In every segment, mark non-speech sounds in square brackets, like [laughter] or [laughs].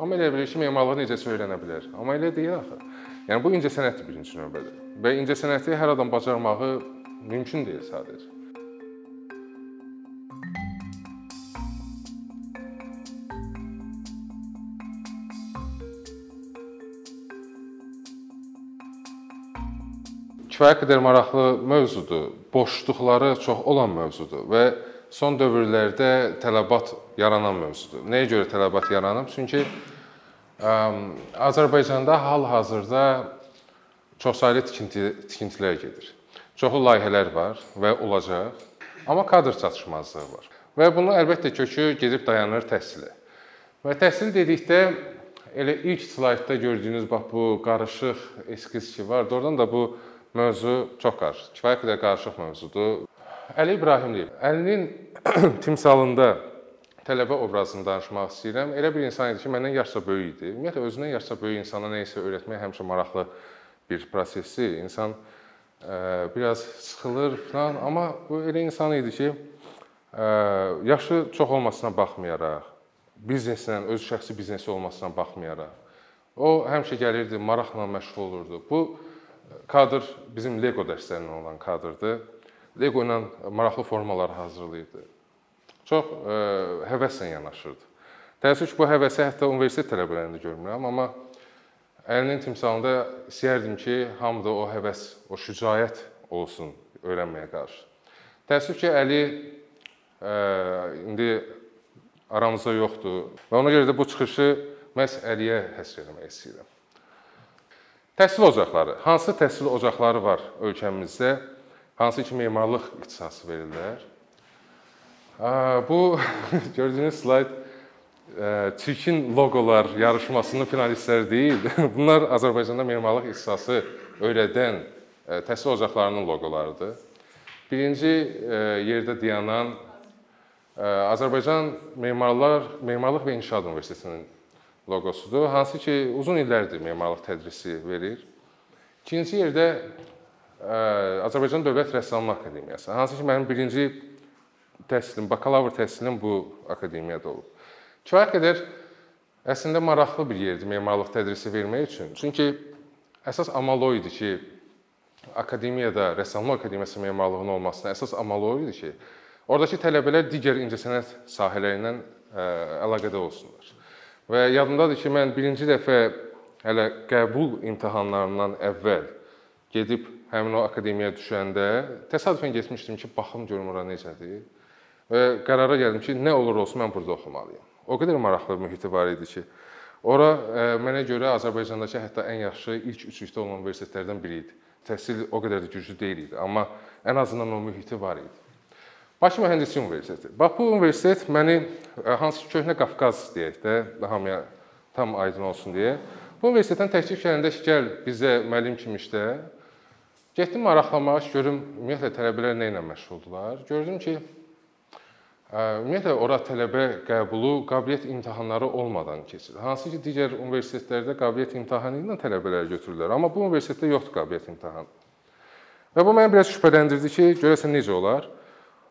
Amma elə bilir ki, memarlığı necəsə öyrənə bilər. Amma elə deyil axı. Yəni bu incəsənətdir birinci növbədə. Və incəsənəti hər adam bacarmağı mümkün deyil sadəcə. kifayət qədər maraqlı mövzudur. Boşluqları çox olan mövzudur və son dövrlərdə tələbat yaranan mövzudur. Nəyə görə tələbat yaranıb? Çünki ə, Azərbaycanda hal-hazırda çoxsaylı tikinti tikintilər gedir. Çoxlu layihələr var və olacaq, amma kadr çatışmazlığı var. Və bunun əlbəttə kökü gedib dayanır təhsilə. Və təhsil dedikdə elə ilk slaydda gördüyünüz bax bu qarışıq eskiz ki var, doğrudan da bu mövzu çox qarışıq. Kifayət qədər qarışıq mövzudur. Əli İbrahimliyev. Əlinin [clears throat] timsalında tələbə obrazını danışmaq istəyirəm. Elə bir insan idi ki, məndən yaşca böyük idi. Ümumiyyətlə özündən yaşca böyük insana nə isə öyrətmək həmişə maraqlı bir prosesdir. İnsan ə, biraz sıxılır falan, amma bu elə insan idi ki, ə, yaşı çox olmasına baxmayaraq, bizneslə, öz şəxsi biznesi olmasına baxmayaraq, o həmişə gəlirdi, maraqla məşğul olurdu. Bu kadr bizim Lego dərslərindən olan kadrdır. Lego ilə maraqlı formalar hazırlayırdı. Çox ə, e, həvəslə yanaşırdı. Təəssüf ki, bu həvəsi hətta universitet tələbələrində görmürəm, amma əlinin timsalında istəyərdim ki, hamıda o həvəs, o şücaət olsun öyrənməyə qarşı. Təəssüf ki, Əli ə, e, indi aramızda yoxdur və ona görə də bu çıxışı məhz Əliyə həsr etmək istəyirəm. Təhsil ocaqları. Hansı təhsil ocaqları var ölkəmizdə? Hansı ki memarlıq ixtisası verirlər? Bu [laughs] gördüyünüz slayd çirkin loqolar yarışmasının finalistləri deyil. [laughs] Bunlar Azərbaycanda memarlıq ixtisası öyrədən təhsil ocaqlarının loqolarıdır. Birinci yerdə dayanan Azərbaycan Memarlar Memarlıq və İnşaat Universitetinin loqosudur, hansı ki uzun illərdir memarlıq tədrisi verir. İkinci yerdə Azərbaycan Dövlət Rəssamlıq Akademiyası, hansı ki mənim birinci təhsilim, bakalavr təhsilim bu akademiyada olub. Kifayət qədər əslində maraqlı bir yerdir memarlıq tədrisi vermək üçün. Çünki əsas amal o idi ki, akademiyada, Rəssamlıq Akademiyası memarlığının olmasına əsas amal o idi ki, oradakı tələbələr digər incəsənət sahələri ilə əlaqədə olsunlar. Və yadımdadır ki, mən birinci dəfə hələ qəbul imtahanlarından əvvəl gedib həmin o akademiyaya düşəndə təsadüfən getmişdim ki, baxım görüm ora necədir. Və qərara gəldim ki, nə olur olsun mən burada oxumalıyam. O qədər maraqlı mühiti var idi ki, ora ə, e, mənə görə Azərbaycandakı hətta ən yaxşı ilk üçlükdə olan universitetlərdən biri idi. Təhsil o qədər də güclü deyil idi, amma ən azından o mühiti var idi. Bakı Mühəndislik Universiteti. Bax bu universitet məni e, hansı köhnə Qafqaz deyək də, hamıya tam aydın olsun deyə. Bu universitetdən təklif gələndə ki, gəl bizə müəllim kimi işlə. Getdim maraqlanmaq, görüm ümumiyyətlə tələbələr nə ilə məşğuldurlar. Gördüm ki, e, ümumiyyətlə ora tələbə qəbulu qabiliyyət imtahanları olmadan keçir. Hansı ki, digər universitetlərdə qabiliyyət imtahanı ilə tələbələri götürürlər, amma bu universitetdə yoxdur qabiliyyət imtahanı. Və bu məni biraz şübhələndirdi ki, görəsən necə olar?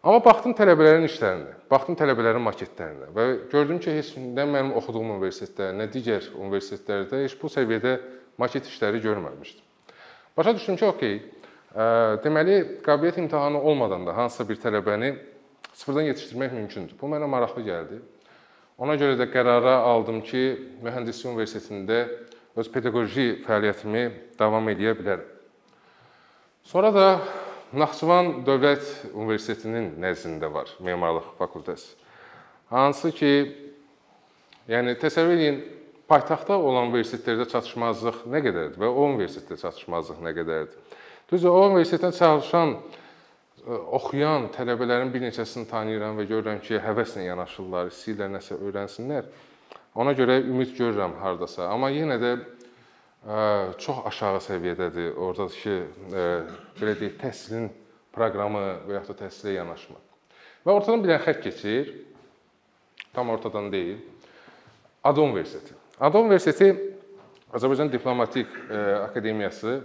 Amma baxdım tələbələrin işlərinə, baxdım tələbələrin maketlərinə və gördüm ki, heç nə mənim oxuduğum universitetdə, nə digər universitetlərdə heç bu səviyyədə maket işləri görməmişdim. Başa düşdüm ki, okey. Deməli, qabiliyyət imtahanı olmadan da hansısa bir tələbəni sıfırdan yetişdirmək mümkündür. Bu mənə maraqlı gəldi. Ona görə də qərara aldım ki, Mühəndislik Universitetində öz pedaqoji fəaliyyətimi davam edə bilərəm. Sonra da Naxçıvan Dövlət Universitetinin nəzdində var memarlıq fakültəsi. Hansı ki, yəni təsəvvür edin, paytaxtda olan universitetlərdə çatışmazlıq nə qədərdir və o universitetdə çatışmazlıq nə qədərdir? Düzdür, o universitetdə çalışan e, oxuyan tələbələrin bir neçəsini tanıyıram və görürəm ki, həvəslə yanaşırlar, istəyirlər nəsə öyrənsinlər. Ona görə ümid görürəm hardasa. Amma yenə də çox aşağı səviyyədədir. Oradakı belə deyək, təhsilin proqramı və yaxud da təhsilə yanaşma. Və ortadan bir dənə xətt keçir. Tam ortadan deyil. ADO Universiteti. ADO Universiteti Azərbaycan Diplomatik Akademiyası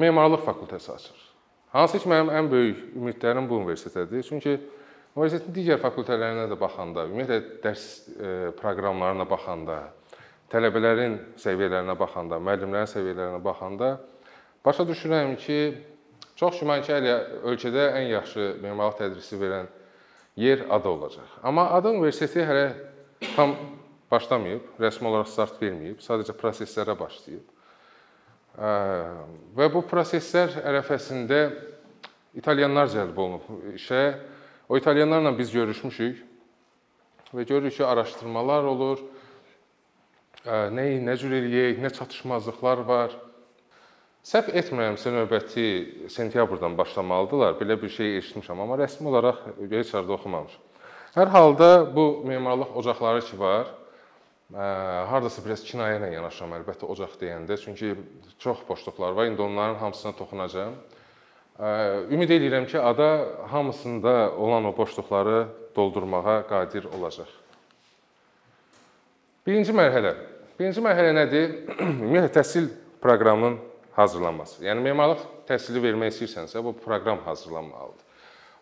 memarlıq fakültəsi açır. Hansı ki, mənim ən böyük ümidlərim bu universitetədir. Çünki universitetin digər fakültələrinə də baxanda, ümumiyyətlə dərs proqramlarına baxanda, tələbələrin səviyyələrinə baxanda, müəllimlərin səviyyələrinə baxanda başa düşürəm ki, çox güman ki, hələ ölkədə ən yaxşı memarlıq tədrisi verən yer ADA olacaq. Amma ADA universiteti hələ tam başlamayıb, rəsmi olaraq start verməyib, sadəcə proseslərə başlayıb. Və bu proseslər ərəfəsində italyanlar cəlb olunub işə. O italyanlarla biz görüşmüşük və görürük ki, araşdırmalar olur. Nə nə cür eləyək, nə çatışmazlıqlar var. Səhv etmirəmsə növbəti sentyabrdan başlamalıdılar. Belə bir şey eşitmişəm, amma rəsmi olaraq heç yerdə oxumamışam. Hər halda bu memarlıq ocaqları ki var, hardasa biraz kinayə ilə yanaşıram əlbəttə ocaq deyəndə, çünki çox boşluqlar var. İndi onların hamısına toxunacağam. Ümid edirəm ki, ada hamısında olan o boşluqları doldurmağa qadir olacaq. Birinci mərhələ. Birinci mərhələ nədir? [clears throat] Ümumiyyətlə təhsil proqramının hazırlanması. Yəni memarlıq təhsili vermək istəyirsənsə, bu proqram hazırlanmalıdır.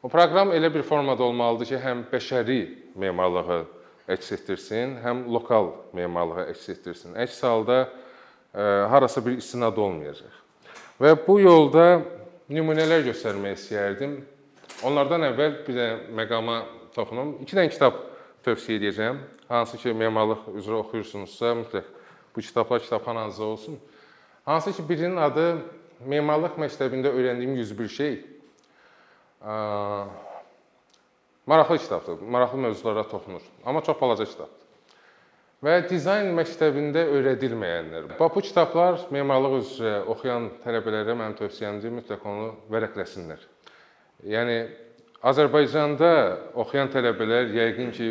O proqram elə bir formada olmalıdır ki, həm bəşəri memarlığı əks etdirsin, həm lokal memarlığı əks etdirsin. Əks halda e, harasa bir istinad olmayacaq. Və bu yolda nümunələr göstərmək istəyərdim. Onlardan əvvəl bir də məqama toxunum. 2 dənə kitab tövsiyə edəcəm. Hansı ki, memarlıq üzrə oxuyursunuzsa, mütləq bu kitablar kitabxananızda olsun. Hansı ki, birinin adı Memarlıq məktəbində öyrəndiyim 101 şey. Maraqlı kitabdır. Maraqlı mövzulara toxunur, amma çox balaca kitabdır. Və dizayn məktəbində öyrədilməyənlər. Bax bu kitablar memarlıq üzrə oxuyan tələbələrə mənim tövsiyəmdir, mütləq onu vərəqləsinlər. Yəni Azərbaycanda oxuyan tələbələr yəqin ki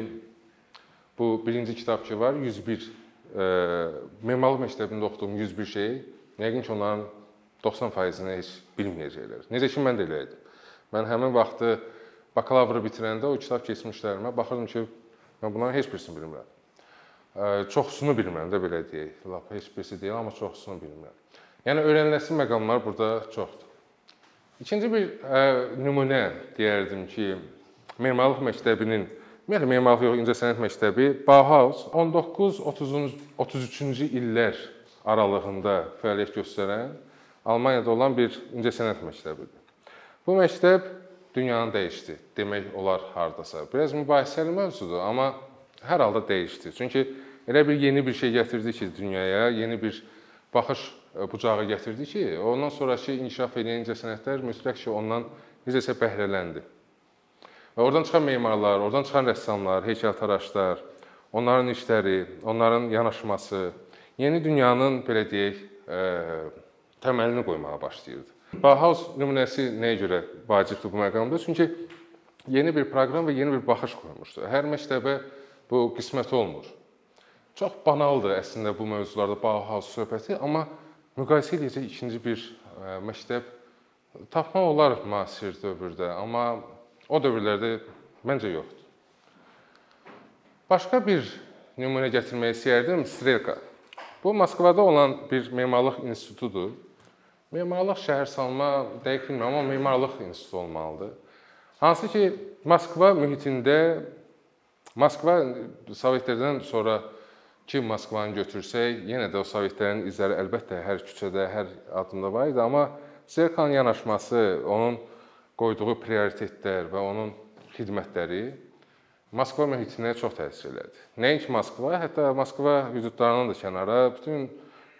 bu birinci kitab ki var, 101 e, memarlıq məktəbində oxuduğum 101 şey, yəqin ki onların 90%-ni heç bilməyəcəklər. Necə ki mən də elə idim. Mən həmin vaxtı bakalavrı bitirəndə o kitab keçmişlərimə baxırdım ki, mən bunların heç birisini bilmirəm. Çoxsunu bilmirəm də belə deyək. Lap heç birisi deyil, amma çoxsunu bilmirəm. Yəni öyrəniləsi məqamlar burada çoxdur. İkinci bir ə, nümunə deyərdim ki, memarlıq məktəbinin, ümumiyyətlə memarlıq yox, incəsənət məktəbi Bauhaus 19-33-cü illər aralığında fəaliyyət göstərən Almaniyada olan bir incəsənət məktəbidir. Bu məktəb dünyanı dəyişdi demək olar hardasa. Biraz mübahisəli mövzudur, amma hər halda dəyişdi. Çünki elə bir yeni bir şey gətirdi ki, dünyaya, yeni bir baxış e, bucağı gətirdi ki, ondan sonrakı inkişaf edən incəsənətlər mütləq ki, ondan necəsə bəhrələndi. Və oradan çıxan memarlar, oradan çıxan rəssamlar, heykəltaraşlar, onların işləri, onların yanaşması yeni dünyanın belə deyək, e, təməlini qoymağa başlayırdı. Bauhaus nümunəsi nəyə görə vacibdir bu məqamda? Çünki yeni bir proqram və yeni bir baxış qoymuşdu. Hər məktəbə bu qismət olmur. Çox banaldır əslində bu mövzularda Bauhaus söhbəti, amma müqayisə edəcək ikinci bir e, məktəb tapmaq olar müasir dövrdə, amma o dövrlərdə məncə yoxdur. Başqa bir nümunə gətirmək istəyərdim, Strelka. Bu Moskvada olan bir memarlıq institutudur. Memarlıq şəhərsalma dəqiq bilmirəm, amma memarlıq institutu olmalıdır. Hansı ki, Moskva mühitində Moskva Sovetlərdən sonra ki, Moskvanı götürsək, yenə də o Sovetlərin izləri əlbəttə hər küçədə, hər addımda var idi, amma Zerkanın yanaşması, onun qoyduğu prioritetlər və onun xidmətləri Moskva mühitinə çox təsir elədi. Nəinki Moskva, hətta Moskva hüdudlarından da kənara bütün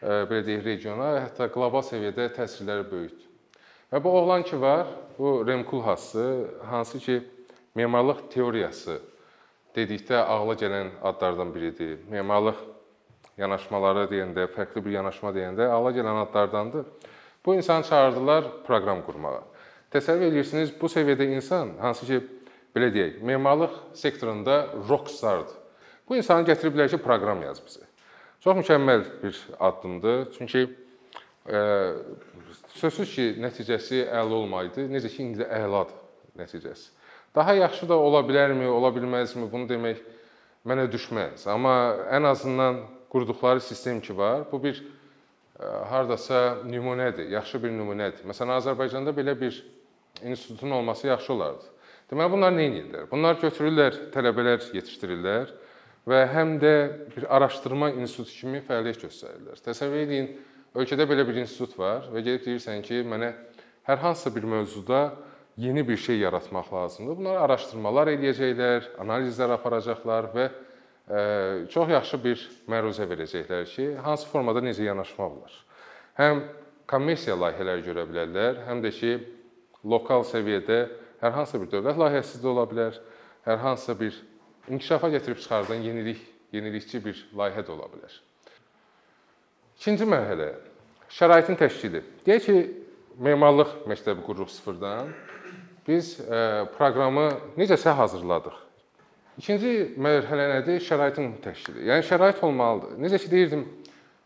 belə deyək, regiona, hətta qlobal səviyyədə təsirləri böyükdür. Və bu oğlan ki var, bu Rem Koolhaas'ı, hansı ki memarlıq teoriyası dedikdə ağla gələn adlardan biridir. Memarlıq yanaşmaları deyəndə, fərqli bir yanaşma deyəndə ağla gələn adlardandır. Bu insanı çağırdılar proqram qurmağa. Təsəvvür edirsiniz, bu səviyyədə insan hansı ki belə deyək, memarlıq sektorunda rockstardır. Bu insanı gətiriblər ki, proqram yaz bizə. Çox mükəmməl bir addımdır. Çünki e, sözsüz ki, nəticəsi əla olmaydı. Necə ki, indi də əladır nəticəsi. Daha yaxşı da ola bilərmi, ola bilməzmi? Bunu demək mənə düşməz. Amma ən azından qurduqları sistem ki var, bu bir e, hardasa nümunədir, yaxşı bir nümunədir. Məsələn, Azərbaycanda belə bir institutun olması yaxşı olardı. Deməli bunlar nə edirlər? Bunlar götürürlər, tələbələr yetişdirirlər və həm də bir araşdırma institutu kimi fəaliyyət göstərirlər. Təsəvvür edin, ölkədə belə bir institut var və gedib deyirsən ki, mənə hər hansısa bir mövzuda yeni bir şey yaratmaq lazımdır. Bunlar araşdırmalar eləyəcəklər, analizlər aparacaqlar və ə, çox yaxşı bir məruzə verəcəklər ki, hansı formada necə yanaşmaq olar. Həm kommersiya layihələri görə bilərlər, həm də ki, lokal səviyyədə hər hansı bir dövlət layihəsi də ola bilər, hər hansısa bir inkişafa gətirib çıxardan yenilik, yenilikçi bir layihə də ola bilər. İkinci mərhələ şəraitin təşkili. Deyək ki, memarlıq məktəbi qururuq sıfırdan. Biz proqramı necəsə hazırladıq. İkinci mərhələ nədir? Şəraitin təşkili. Yəni şərait olmalıdır. Necə ki deyirdim,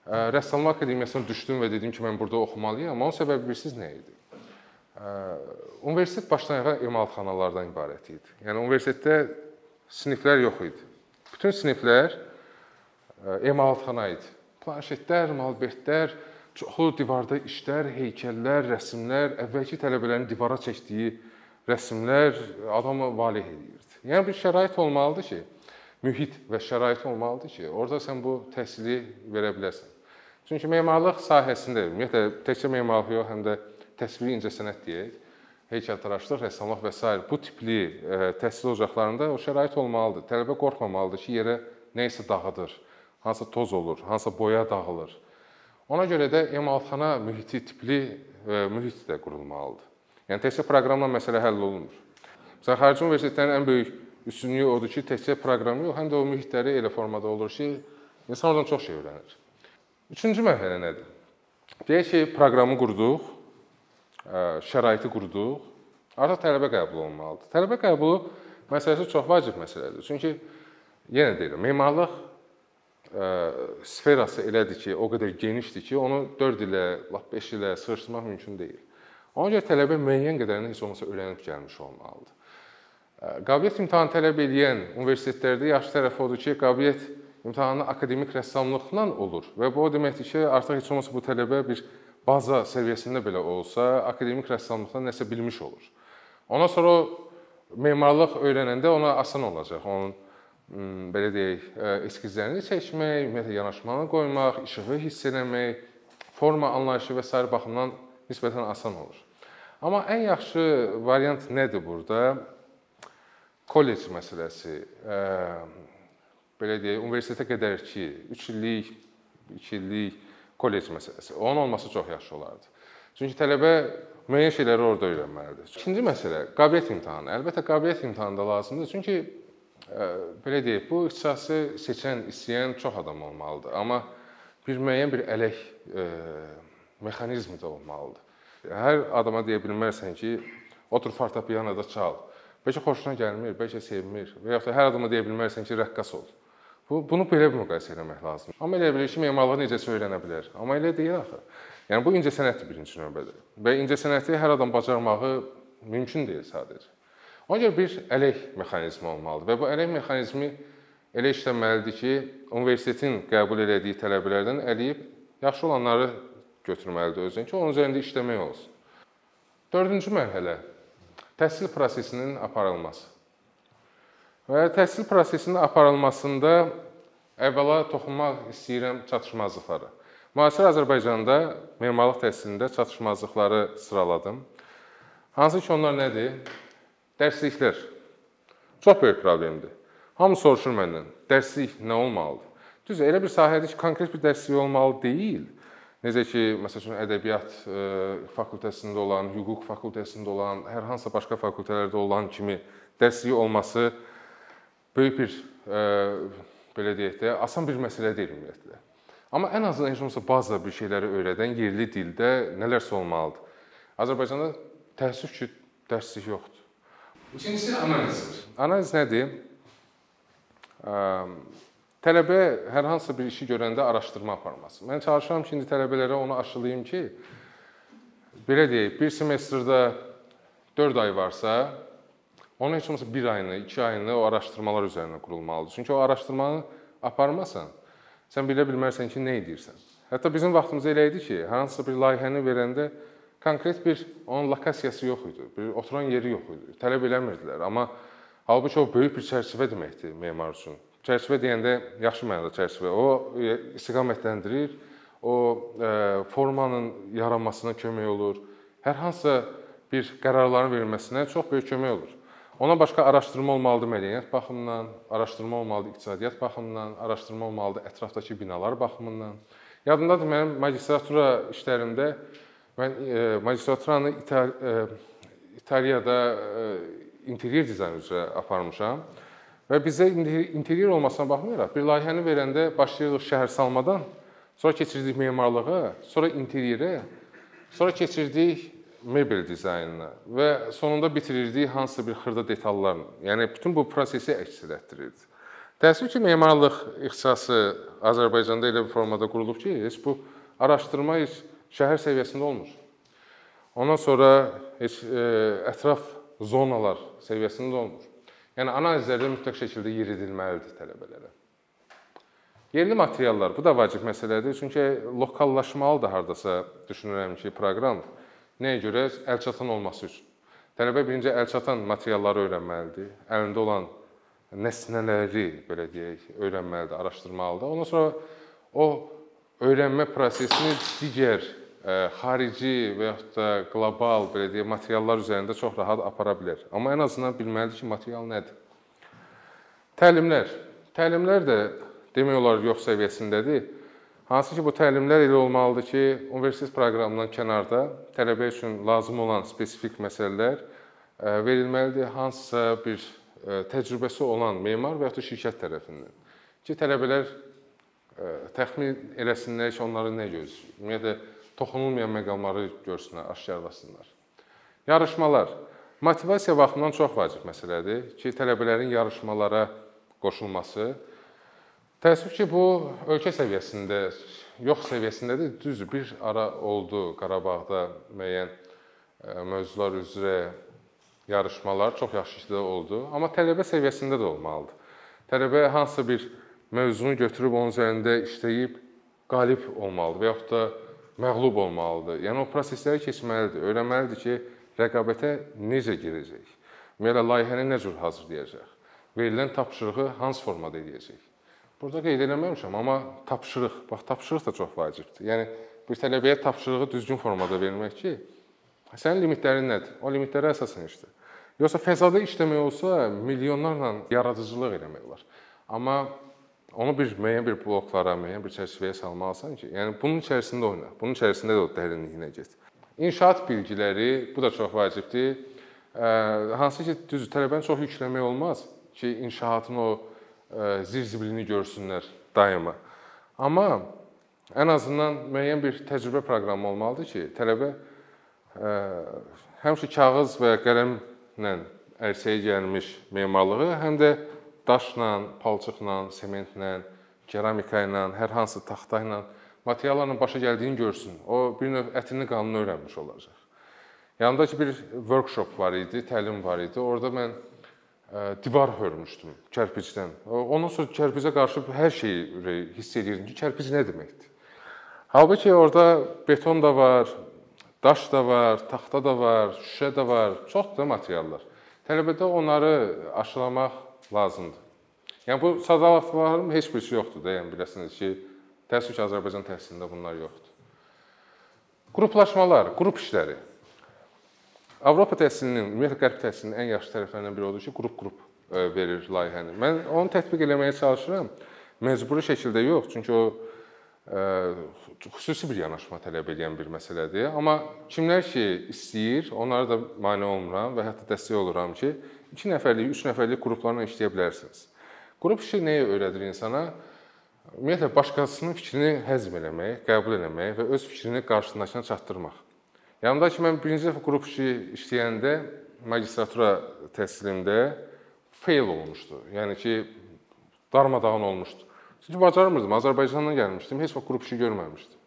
rəssamlıq akademiyasına düşdüm və dedim ki, mən burada oxumalıyam. Onun səbəbi bilirsiniz nə idi? Universitet başdan ayağa emalatxanalardan ibarət idi. Yəni universitetdə siniflər yox idi. Bütün siniflər emalatxana idi. Planşetlər, malbetlər, çoxlu divarda işlər, heykəllər, rəsmlər, əvvəlki tələbələrin divara çəkdiyi rəsmlər adamı valeh edirdi. Yəni bir şərait olmalıdır ki, mühit və şərait olmalıdır ki, orada sən bu təhsili verə biləsən. Çünki memarlıq sahəsində, ümumiyyətlə təkcə memarlıq yox, həm də təsviri incəsənət deyək, heykəltaraşlıq, rəssamlıq və s. bu tipli e, təhsil ocaqlarında o şərait olmalıdır. Tələbə qorxmamalıdır ki, yerə nə isə dağıdır, hansısa toz olur, hansısa boya dağılır. Ona görə də emalatxana mühiti tipli e, mühit də qurulmalıdır. Yəni təkcə proqramla məsələ həll olunmur. Məsələn, xarici universitetlərin ən böyük üstünlüyü odur ki, təkcə proqramı yox, həm də o mühitləri elə formada olur ki, insan oradan çox şey öyrənir. Üçüncü mərhələ nədir? Deyək ki, proqramı qurduq, şəraiti qurduq, artıq tələbə qəbul olunmalıdır. Tələbə qəbulu məsələsi çox vacib məsələdir. Çünki yenə deyirəm, memarlıq sferası elədir ki, o qədər genişdir ki, onu 4 ilə, lap 5 ilə sığışdırmaq mümkün deyil. Ona görə tələbə müəyyən qədərini heç olmasa öyrənib gəlmiş olmalıdır. Qabiliyyət imtahanı tələb edən universitetlərdə yaxşı tərəfi odur ki, qabiliyyət imtahanı akademik rəssamlıqla olur və bu o deməkdir ki, artıq heç olmasa bu tələbə bir baza səviyyəsində belə olsa, akademik rəssamlıqdan nəsə bilmiş olur. Ondan sonra memarlıq öyrənəndə ona asan olacaq. Onun belə deyək, eskizlərini çəkmək, ümumiyyətlə yanaşmanı qoymaq, işığı hiss etmək, forma anlayışı və sair baxımdan nisbətən asan olur. Amma ən yaxşı variant nədir burada? Kollec məsələsi. Belə deyək, universitetə qədərki 3 illik, 2 illik kollec məsələsi. Onun olması çox yaxşı olardı. Çünki tələbə müəyyən şeyləri orada öyrənməlidir. İkinci məsələ qabiliyyət imtahanı. Əlbəttə qabiliyyət imtahanı da lazımdır. Çünki ə, belə deyək, bu ixtisası seçən, istəyən çox adam olmalıdır. Amma bir müəyyən bir ələk ə, mexanizmi də olmalıdır. Hər adama deyə bilmərsən ki, otur fortepianoda çal. Bəlkə xoşuna gəlmir, bəlkə sevmir və yaxud da hər adama deyə bilmərsən ki, rəqqas ol. Bu bunu belə müqayisə etmək lazımdır. Amma elə bilir ki, memarlıq necəsə öyrənə bilər. Amma elə deyil axı. Yəni bu incəsənətdir birinci növbədə. Və incəsənəti hər adam bacarmağı mümkün deyil sadəcə. Ona görə bir ələk mexanizmi olmalıdır və bu ələk mexanizmi elə işləməlidir ki, universitetin qəbul elədiyi tələbələrdən əliyib yaxşı olanları götürməlidir özünə ki, onun üzərində işləmək olsun. 4-cü mərhələ təhsil prosesinin aparılması. Və təhsil prosesinin aparılmasında əvvəla toxunmaq istəyirəm çatışmazlıqlara. Müasir Azərbaycanda memarlıq təhsilində çatışmazlıqları sıraladım. Hansı ki onlar nədir? Dərsliklər. Çox böyük problemdir. Hamı soruşur məndən, dərslik nə olmalıdır? Düz elə bir sahədir ki, konkret bir dərslik olmalı deyil. Necə ki, məsələn, ədəbiyyat e, fakültəsində olan, hüquq fakültəsində olan, hər hansısa başqa fakültələrdə olan kimi dərslik olması böyük bir ə, belə deyək də, asan bir məsələ deyil ümumiyyətlə. Amma ən azından heç olmasa baza bir şeyləri öyrədən yerli dildə nələrsə olmalıdır. Azərbaycanda təəssüf ki, dərslik yoxdur. İkincisi analizdir. Analiz nədir? Ə, tələbə hər hansı bir işi görəndə araşdırma aparması. Mən çalışıram ki, indi tələbələrə onu aşılayım ki, belə deyək, bir semestrdə 4 ay varsa, Onun heç olmasa 1 ayını, 2 ayını o araşdırmalar üzərinə qurulmalıdır. Çünki o araşdırmanı aparmasan, sən bilə bilmərsən ki, nə edirsən. Hətta bizim vaxtımızda elə idi ki, hansısa bir layihəni verəndə konkret bir onun lokasiyası yox idi. Bir oturan yeri yox idi. Tələb eləmirdilər, amma halbuki o böyük bir çərçivə deməkdir memar üçün. Çərçivə deyəndə yaxşı mənada çərçivə. O e, istiqamətləndirir, o e, formanın yaranmasına kömək olur. Hər hansısa bir qərarların verilməsinə çox böyük kömək olur. Ona başqa araşdırma olmalıdır mədəniyyət baxımından, araşdırma olmalıdır iqtisadiyyat baxımından, araşdırma olmalıdır ətrafdakı binalar baxımından. Yadımdadır mənim magistratura işlərimdə mən e, magistraturanı İtal e, İtaliyada e, interyer dizayn üzrə aparmışam və bizə interyer olmasına baxmayaraq bir layihəni verəndə başlayırıq şəhərsalmadan, sonra keçirdik memarlığa, sonra interyerə, sonra keçirdik mebel dizaynına və sonunda bitirirdik hansısa bir xırda detallarla. Yəni bütün bu prosesi əks etdirirdi. Təəssüf ki, memarlıq ixtisası Azərbaycanda elə bir formada qurulub ki, heç bu araşdırma heç şəhər səviyyəsində olmur. Ondan sonra heç e, ətraf zonalar səviyyəsində olmur. Yəni analizlərdə mütləq şəkildə yeridilməlidir tələbələrə. Yerli materiallar, bu da vacib məsələdir. Çünki lokallaşmalıdır hardasa düşünürəm ki, proqram Nəyə görə? Əlçatan olması üçün. Tələbə birinci əlçatan materialları öyrənməlidir. Əlində olan nəsnələri, belə deyək, öyrənməlidir, araşdırmalıdır. Ondan sonra o öyrənmə prosesini digər ə, e, xarici və yaxud da qlobal, belə deyək, materiallar üzərində çox rahat apara bilər. Amma ən azından bilməlidir ki, material nədir. Təlimlər. Təlimlər də demək olar yox səviyyəsindədir. Hansı ki, bu təlimlər elə olmalıdır ki, universitet proqramından kənarda tələbə üçün lazım olan spesifik məsələlər e, verilməlidir hansısa bir e, təcrübəsi olan memar və ya da şirkət tərəfindən. Ki, tələbələr e, təxmin eləsinlər ki, onları nə gözləyir. Ümumiyyətlə toxunulmayan məqamları görsünlər, aşkarlasınlar. Yarışmalar motivasiya baxımından çox vacib məsələdir ki, tələbələrin yarışmalara qoşulması Təəssüf ki, bu ölkə səviyyəsində, yox səviyyəsindədir. Düzdür, bir ara oldu Qarabağda müəyyən e, mövzular üzrə yarışmalar çox yaxşı işdə oldu, amma tələbə səviyyəsində də olmalıdır. Tələbə hansısa bir mövzunu götürüb onun üzərində işləyib qalib olmalıdır və yaxud da məğlub olmalıdır. Yəni o prosesləri keçməlidir, öyrənməlidir ki, rəqabətə necə girəcək. Ümumiyyətlə layihəni nə cür hazırlayacaq? Verilən tapşırığı hansı formada edəcək? Burada qeyd eləməmişəm, amma tapşırıq, bax tapşırıq da çox vacibdir. Yəni bir tələbəyə tapşırığı düzgün formada vermək ki, sənin limitlərin nədir? O limitlərə əsasən işlə. Yoxsa fəzada işləmək olsa, milyonlarla yaradıcılıq eləmək olar. Amma onu bir müəyyən bir bloklara, müəyyən bir çərçivəyə salmalısan ki, yəni bunun içərisində oyna. Bunun içərisində də o dərinliyinə get. İnşaat bilgiləri, bu da çox vacibdir. Hansı ki, düz tələbənin çox yükləmək olmaz ki, inşaatın o zirzibilini görsünlər daima. Amma ən azından müəyyən bir təcrübə proqramı olmalıdır ki, tələbə həmişə kağız və qələmlə ərsəyə gəlmiş memarlığı həm də daşla, palçıqla, sementlə, keramika ilə, hər hansı taxta ilə, materiallarla başa gəldiyini görsün. O bir növ ətini qanını öyrənmiş olacaq. Yanımdakı bir workshop var idi, təlim var idi. Orada mən divar hörmüşdüm kərpicdən. Ondan sonra kərpicə qarşı hər şeyi hiss edirdim ki, kərpic nə deməkdir. Halbuki orada beton da var, daş da var, taxta da var, şüşə də var, çox da materiallar. Tələbədə onları aşılamaq lazımdır. Yəni bu sadalatların heç birisi yoxdur da, yəni biləsiniz ki, təəssüf ki, Azərbaycan təhsilində bunlar yoxdur. Qruplaşmalar, qrup işləri. Avropa təhsilinin, ümumiyyətlə qərb təhsilinin ən yaxşı tərəflərindən biri odur ki, qrup-qrup e, verir layihəni. Mən onu tətbiq eləməyə çalışıram. Məcburi şəkildə yox, çünki o e, xüsusi bir yanaşma tələb edən bir məsələdir. Amma kimlər ki istəyir, onlara da mane olmuram və hətta dəstək oluram ki, 2 nəfərlik, 3 nəfərlik qruplarla işləyə bilərsiniz. Qrup işi nəyə öyrədir insana? Ümumiyyətlə başqasının fikrini həzm eləmək, qəbul etmək və öz fikrini qarşısındakına çatdırmaq. Yanımda ki, mən birinci dəfə qrup işi işləyəndə magistratura təhsilimdə fail olmuşdu. Yəni ki, darmadağın olmuşdu. Çünki bacarmırdım. Azərbaycandan gəlmişdim, heç vaxt qrup işi görməmişdim.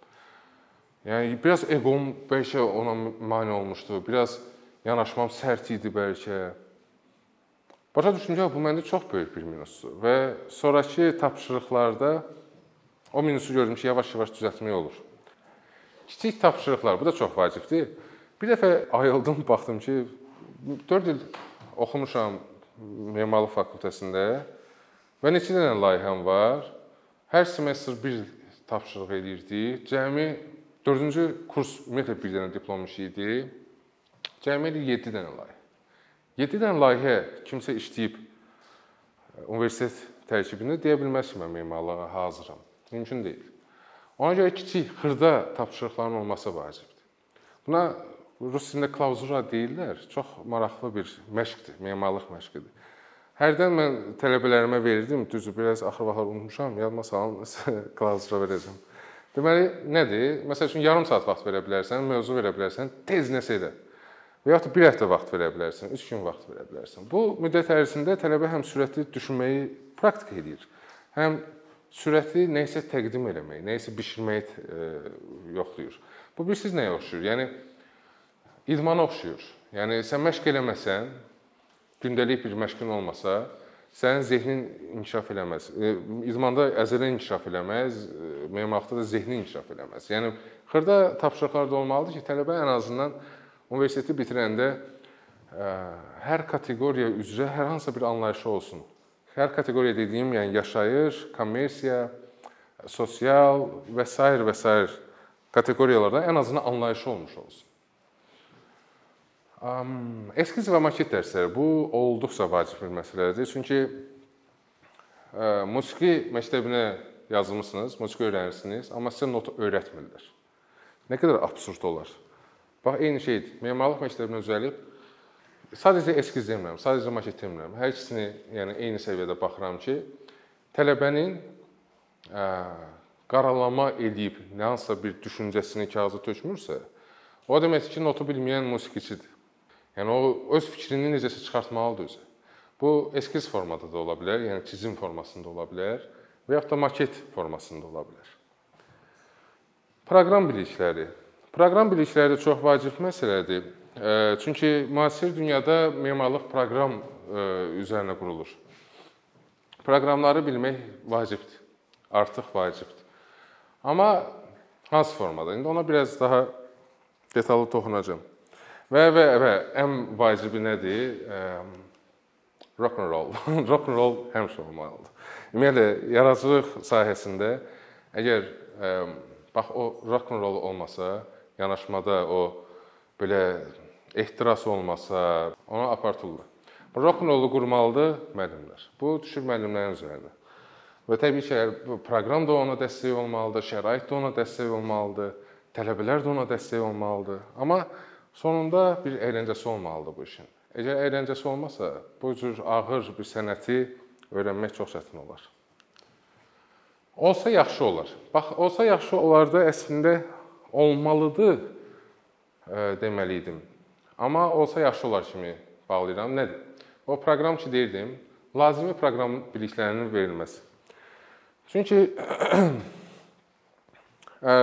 Yəni biraz eqom bəlkə ona mane olmuşdu. Biraz yanaşmam sərt idi bəlkə. Başa düşdüm ki, bu məndə çox böyük bir minusdur və sonrakı tapşırıqlarda o minusu gördüm ki, yavaş-yavaş düzəltmək olur. Kiçik tapşırıqlar, bu da çox vacibdir. Bir dəfə ayıldım, [laughs] baxdım ki, 4 il oxumuşam memarlıq fakültəsində və neçə dənə layihəm var. Hər semestr bir tapşırıq eləyirdik. Cəmi 4-cü kurs ümumiyyətlə bir dənə diplom işi idi. Cəmi 7 dənə layihə. 7 dənə layihə kimsə işləyib universitet tərkibində deyə bilməz ki, mən memarlığa hazıram. Mümkün deyil. Ona görə kiçik, xırda tapşırıqların olması vacibdir. Buna rus dilində klauzura deyirlər. Çox maraqlı bir məşqdir, memarlıq məşqidir. Hərdən mən tələbələrimə verirdim, düzdür, biraz axır vaxtlar unutmuşam, yadıma salın, [laughs] klauzura verəcəm. Deməli, nədir? Məsəl üçün yarım saat vaxt verə bilərsən, mövzu verə bilərsən, tez nəsə elə. Və yaxud da 1 həftə vaxt verə bilərsən, 3 gün vaxt verə bilərsən. Bu müddət ərzində tələbə həm sürətli düşünməyi praktik edir, həm sürətli nə isə təqdim eləmək, nə isə bişirməyi e, yoxlayır. Bu bilirsiniz nəyə oxşuyur? Yəni idmana oxşuyur. Yəni sən məşq eləməsən, gündəlik bir məşqin olmasa, sənin zehnin inkişaf eləməz. E, idmanda əzələn inkişaf eləməz, e, memarlıqda da zehnin inkişaf eləməz. Yəni xırda tapşırıqlar da olmalıdır ki, tələbə ən azından universiteti bitirəndə hər kateqoriya üzrə hər hansısa bir anlayışı olsun. Hər kateqoriya dediyim, yəni yaşayış, kommersiya, sosial və s. və s. kateqoriyalarda ən azından anlayışı olmuş olsun. Eskiz və maket dərsləri bu olduqca vacib bir məsələdir. Çünki musiqi məktəbinə yazılmısınız, musiqi öyrənirsiniz, amma sizə not öyrətmirlər. Nə qədər absurd olar. Bax eyni şeydir. Memarlıq məktəbinə düzəlib sadəcə eskiz demirəm, sadəcə maket demirəm. Hər ikisini, yəni eyni səviyyədə baxıram ki, tələbənin ə, qaralama edib hansısa bir düşüncəsini kağıza tökmürsə, o deməkdir ki, notu bilməyən musiqiçidir. Yəni o öz fikrini necəsə çıxartmalıdır özü. Bu eskiz formada da ola bilər, yəni çizim formasında ola bilər və yaxud da maket formasında ola bilər. Proqram bilikləri. Proqram bilikləri çox vacib məsələdir. Çünki müasir dünyada memarlıq proqram üzərinə qurulur. Proqramları bilmək vacibdir. Artıq vacibdir. Amma hansı formada? İndi ona biraz daha detallı toxunacağam. Və və və ən vacibi nədir? Rock and roll. [laughs] rock and roll həmişə olmalıdır. Ümumiyyətlə yaradıcılıq sahəsində əgər bax o rock and roll olmasa, yanaşmada o belə ehtiras olmasa, onu apartırlar. Bu rock and rollu qurmalıdır müəllimlər. Bu düşür müəllimlərin üzərinə. Və təbii ki, proqram da ona dəstək olmalıdır, şərait də ona dəstək olmalıdır, tələbələr də ona dəstək olmalıdır. Amma Sonunda bir əyləncəsi olmalıdır bu işin. Əgər əyləncəsi olmasa, bu cür ağır bir sənəti öyrənmək çox çətin olar. Olsa yaxşı olar. Bax, olsa yaxşı olardı əslində olmalıdır e, deməli idim. Amma olsa yaxşı olar kimi bağlayıram. Nədir? O proqram ki deyirdim, lazımi proqram biliklərinin verilməsi. Çünki [clears throat] e,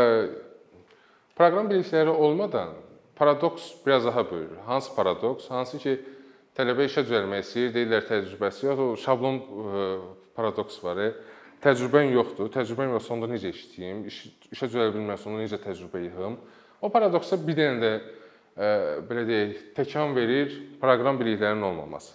proqram bilikləri olmadan paradoks biraz daha böyür. Hansı paradoks? Hansı ki, tələbə işə düzəlmək istəyir, deyirlər təcrübəsi yox, o şablon ə, e, paradoks var. E, təcrübən yoxdur. Təcrübəm yoxsa onda necə işləyim? İş, işə düzələ bilməsə onda necə təcrübə yığım? O paradoksa bir dənə də ə, belə deyək, təkan verir proqram biliklərinin olmaması.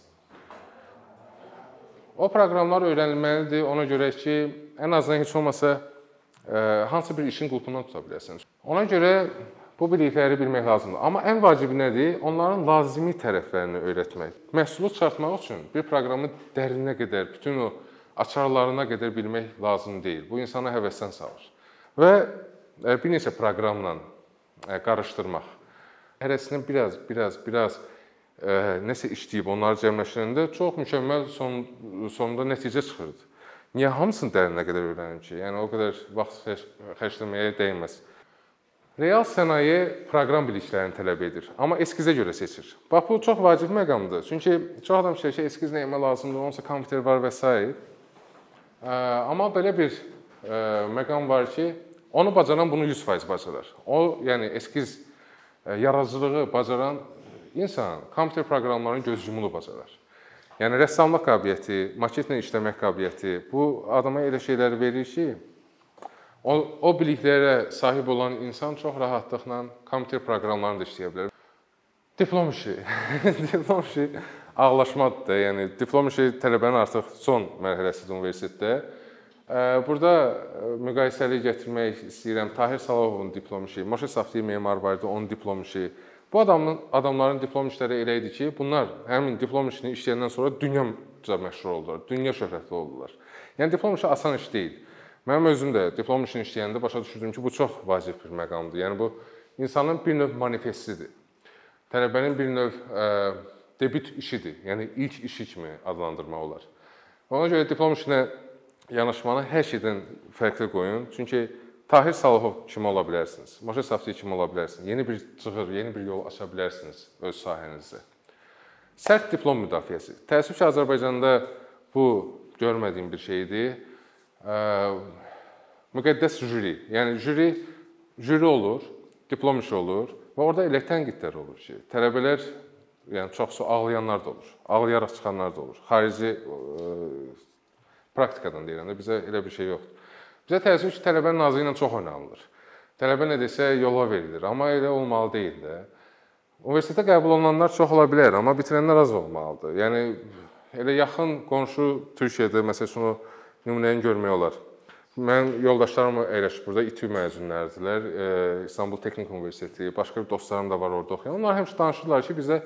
O proqramlar öyrənilməlidir ona görə ki, ən azından heç olmasa ə, hansı bir işin qulpundan tuta biləsən. Ona görə Bu bilikləri bilmək lazımdır. Amma ən vacibi nədir? Onların lazımi tərəflərini öyrətmək. Məhsulu çıxartmaq üçün bir proqramı dərinə qədər, bütün o açarlarına qədər bilmək lazım deyil. Bu insana həvəsdən salır. Və e, bir neçə proqramla e, qarışdırmaq. Hərəsindən biraz, biraz, biraz ə, e, nəsə işləyib onları cəmləşdirəndə çox mükəmməl son sonunda nəticə çıxırdı. Niyə hamısını dərinə qədər öyrənim ki? Yəni o qədər vaxt xərcləməyə dəyməz. Real sənaye proqram biliklərini tələb edir, amma eskizə görə seçir. Bax bu çox vacib məqamdır. Çünki çox adam fikirləşir ki, eskiz nəyə lazımdır, onsa kompüter var və s. Amma belə bir məqam var ki, onu bacaran bunu 100% bacarar. O, yəni eskiz yaradıcılığı bacaran insan kompüter proqramlarının göz yumulu bacarar. Yəni rəssamlıq qabiliyyəti, maketlə işləmək qabiliyyəti bu adama elə şeyləri verir ki, O, o biliklərə sahib olan insan çox rahatlıqla kompüter proqramlarını da işləyə bilər. Diplom işi. [laughs] diplom işi ağlaşmadır da, yəni diplom işi tələbənin artıq son mərhələsidir universitetdə. Burada müqayisəli gətirmək istəyirəm. Tahir Salahovun diplom işi, Moşe Saftiyev memar var idi, onun diplom işi. Bu adamın adamların diplom işləri elə idi ki, bunlar həmin diplom işini işləyəndən sonra dünyaca məşhur oldular, dünya şöhrətli oldular. Yəni diplom işi asan iş deyil. Mənim özüm də diplom işini işləyəndə başa düşürdüm ki, bu çox vacib bir məqamdır. Yəni bu insanın bir növ manifestidir. Tələbənin bir növ ə, debüt işidir. Yəni ilk işi kimi adlandırmaq olar. Ona görə diplom işinə yanaşmanı hər şeydən fərqli qoyun. Çünki Tahir Salahov kimi ola bilərsiniz. Moşe Saftiyev kimi ola bilərsiniz. Yeni bir cığır, yeni bir yol aça bilərsiniz öz sahənizdə. Sərt diplom müdafiəsi. Təəssüf ki, Azərbaycanda bu görmədiyim bir şeydir. Müqəddəs jüri. Yəni jüri jüri olur, diplom işi olur və orada elə tənqidlər olur ki, tələbələr yəni çoxsu ağlayanlar da olur. Ağlayaraq çıxanlar da olur. Xarici praktikadan deyirəm də bizə elə bir şey yoxdur. Bizə təəssüf ki, tələbə nazı ilə çox oynanılır. Tələbə nə desə yola verilir, amma elə olmalı deyil də. Universitetə qəbul olunanlar çox ola bilər, amma bitirənlər az olmalıdır. Yəni elə yaxın qonşu Türkiyədə məsəl üçün o nümunəni görmək olar. Mən yoldaşlarım əyləşib burada İTÜ məzunləridirlər. İstanbul Texnik Universiteti, başqa dostlarım da var orada oxuyan. Onlar həmişə danışırlar ki, bizə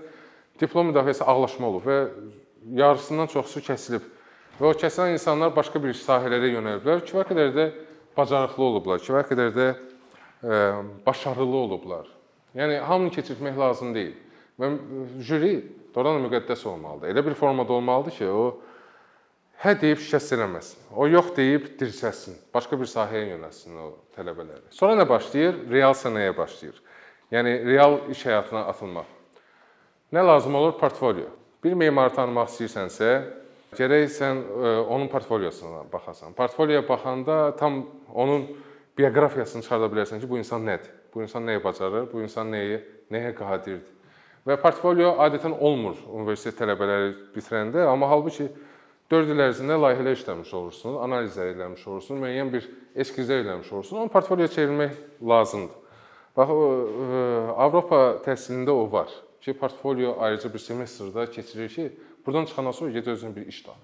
diplom müdafiəsi ağlaşma olub və yarısından çoxusu kəsilib. Və o kəsilən insanlar başqa bir sahələrə yönəliblər. Kifayət qədər də bacarıqlı olublar, kifayət qədər də ə, başarılı olublar. Yəni hamını keçirtmək lazım deyil. Və jüri doğrudan da müqəddəs olmalıdır. Elə bir formada olmalıdır ki, o hə deyib şikəst eləməsin. O yox deyib dirçəlsin. Başqa bir sahəyə yönəlsin o tələbələri. Sonra nə başlayır? Real sənəyə başlayır. Yəni real iş həyatına atılmaq. Nə lazım olur? Portfolio. Bir memarı tanımaq istəyirsənsə, Gərək sən e, onun portfolyosuna baxasan. Portfolyoya baxanda tam onun bioqrafiyasını çıxarda bilərsən ki, bu insan nədir? Bu insan nəyi bacarır? Bu insan nəyi nəyə qadirdir? Və portfolyo adətən olmur universitet tələbələri bitirəndə, amma halbuki 4 il ərzində layihələr işləmiş olursun, analizlər eləmiş olursun, müəyyən bir eskizlər eləmiş olursun. Onu portfolyoya çevirmək lazımdır. Bax, e, Avropa təhsilində o var ki, portfolyo ayrıca bir semestrdə keçirir ki, Burdan çıxandan sonra get özünə bir iş tap.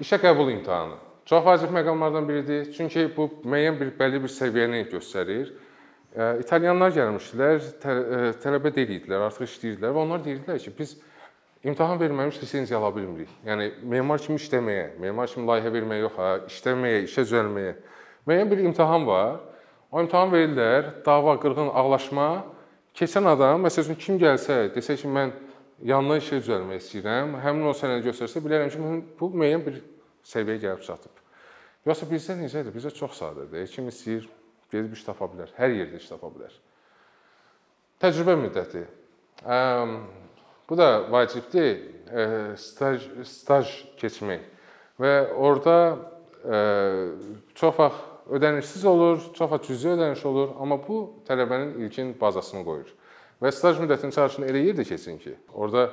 İşə qəbul imtahanı çox vacib məqamlardan biridir. Çünki bu müəyyən bir bəlli bir səviyyəni göstərir. İtalyanlar gəlmişdilər, tələbə deyildilər, artıq işləyirdilər və onlar deyirdilər ki, biz imtahan verməmiş lisenziya ala bilmirik. Yəni memar kimi işləməyə, memar kimi layihə verməyə yox, ha, işləməyə, işə düzəlməyə müəyyən bir imtahan var. O imtahan verirlər, dava, qırğın, ağlaşma. Keçən adam, məsələn, kim gəlsə, desə ki, mən yandan işə düzəlmək istəyirəm, həmin o sənədi göstərsə bilərəm ki, bu müəyyən bir səviyyəyə gəlib çatıb. Yoxsa bizdə necədir? Bizdə çox sadədir. Kim istəyir, gedib iş tapa bilər. Hər yerdə iş tapa bilər. Təcrübə müddəti. Bu da vacibdir. Staj staj keçmək. Və orada çox vaxt ödənişsiz olur, çox vaxt cüzi ödəniş olur, amma bu tələbənin ilkin bazasını qoyur. Və staj müddətinin çalışını elə yerdə keçin ki, orada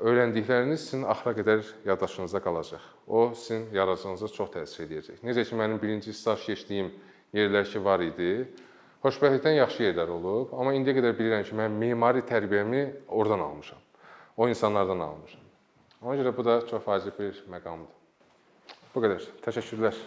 öyrəndikləriniz sizin axıra qədər yaddaşınızda qalacaq. O sizin yaradıcılığınıza çox təsir edəcək. Necə ki mənim birinci staj keçdiyim yerlər ki var idi, xoşbəxtlikdən yaxşı yerlər olub, amma indiyə qədər bilirəm ki, mən memari tərbiyəmi oradan almışam. O insanlardan almışam. Ona görə bu da çox vacib bir məqamdır. Bu qədər. Təşəkkürlər.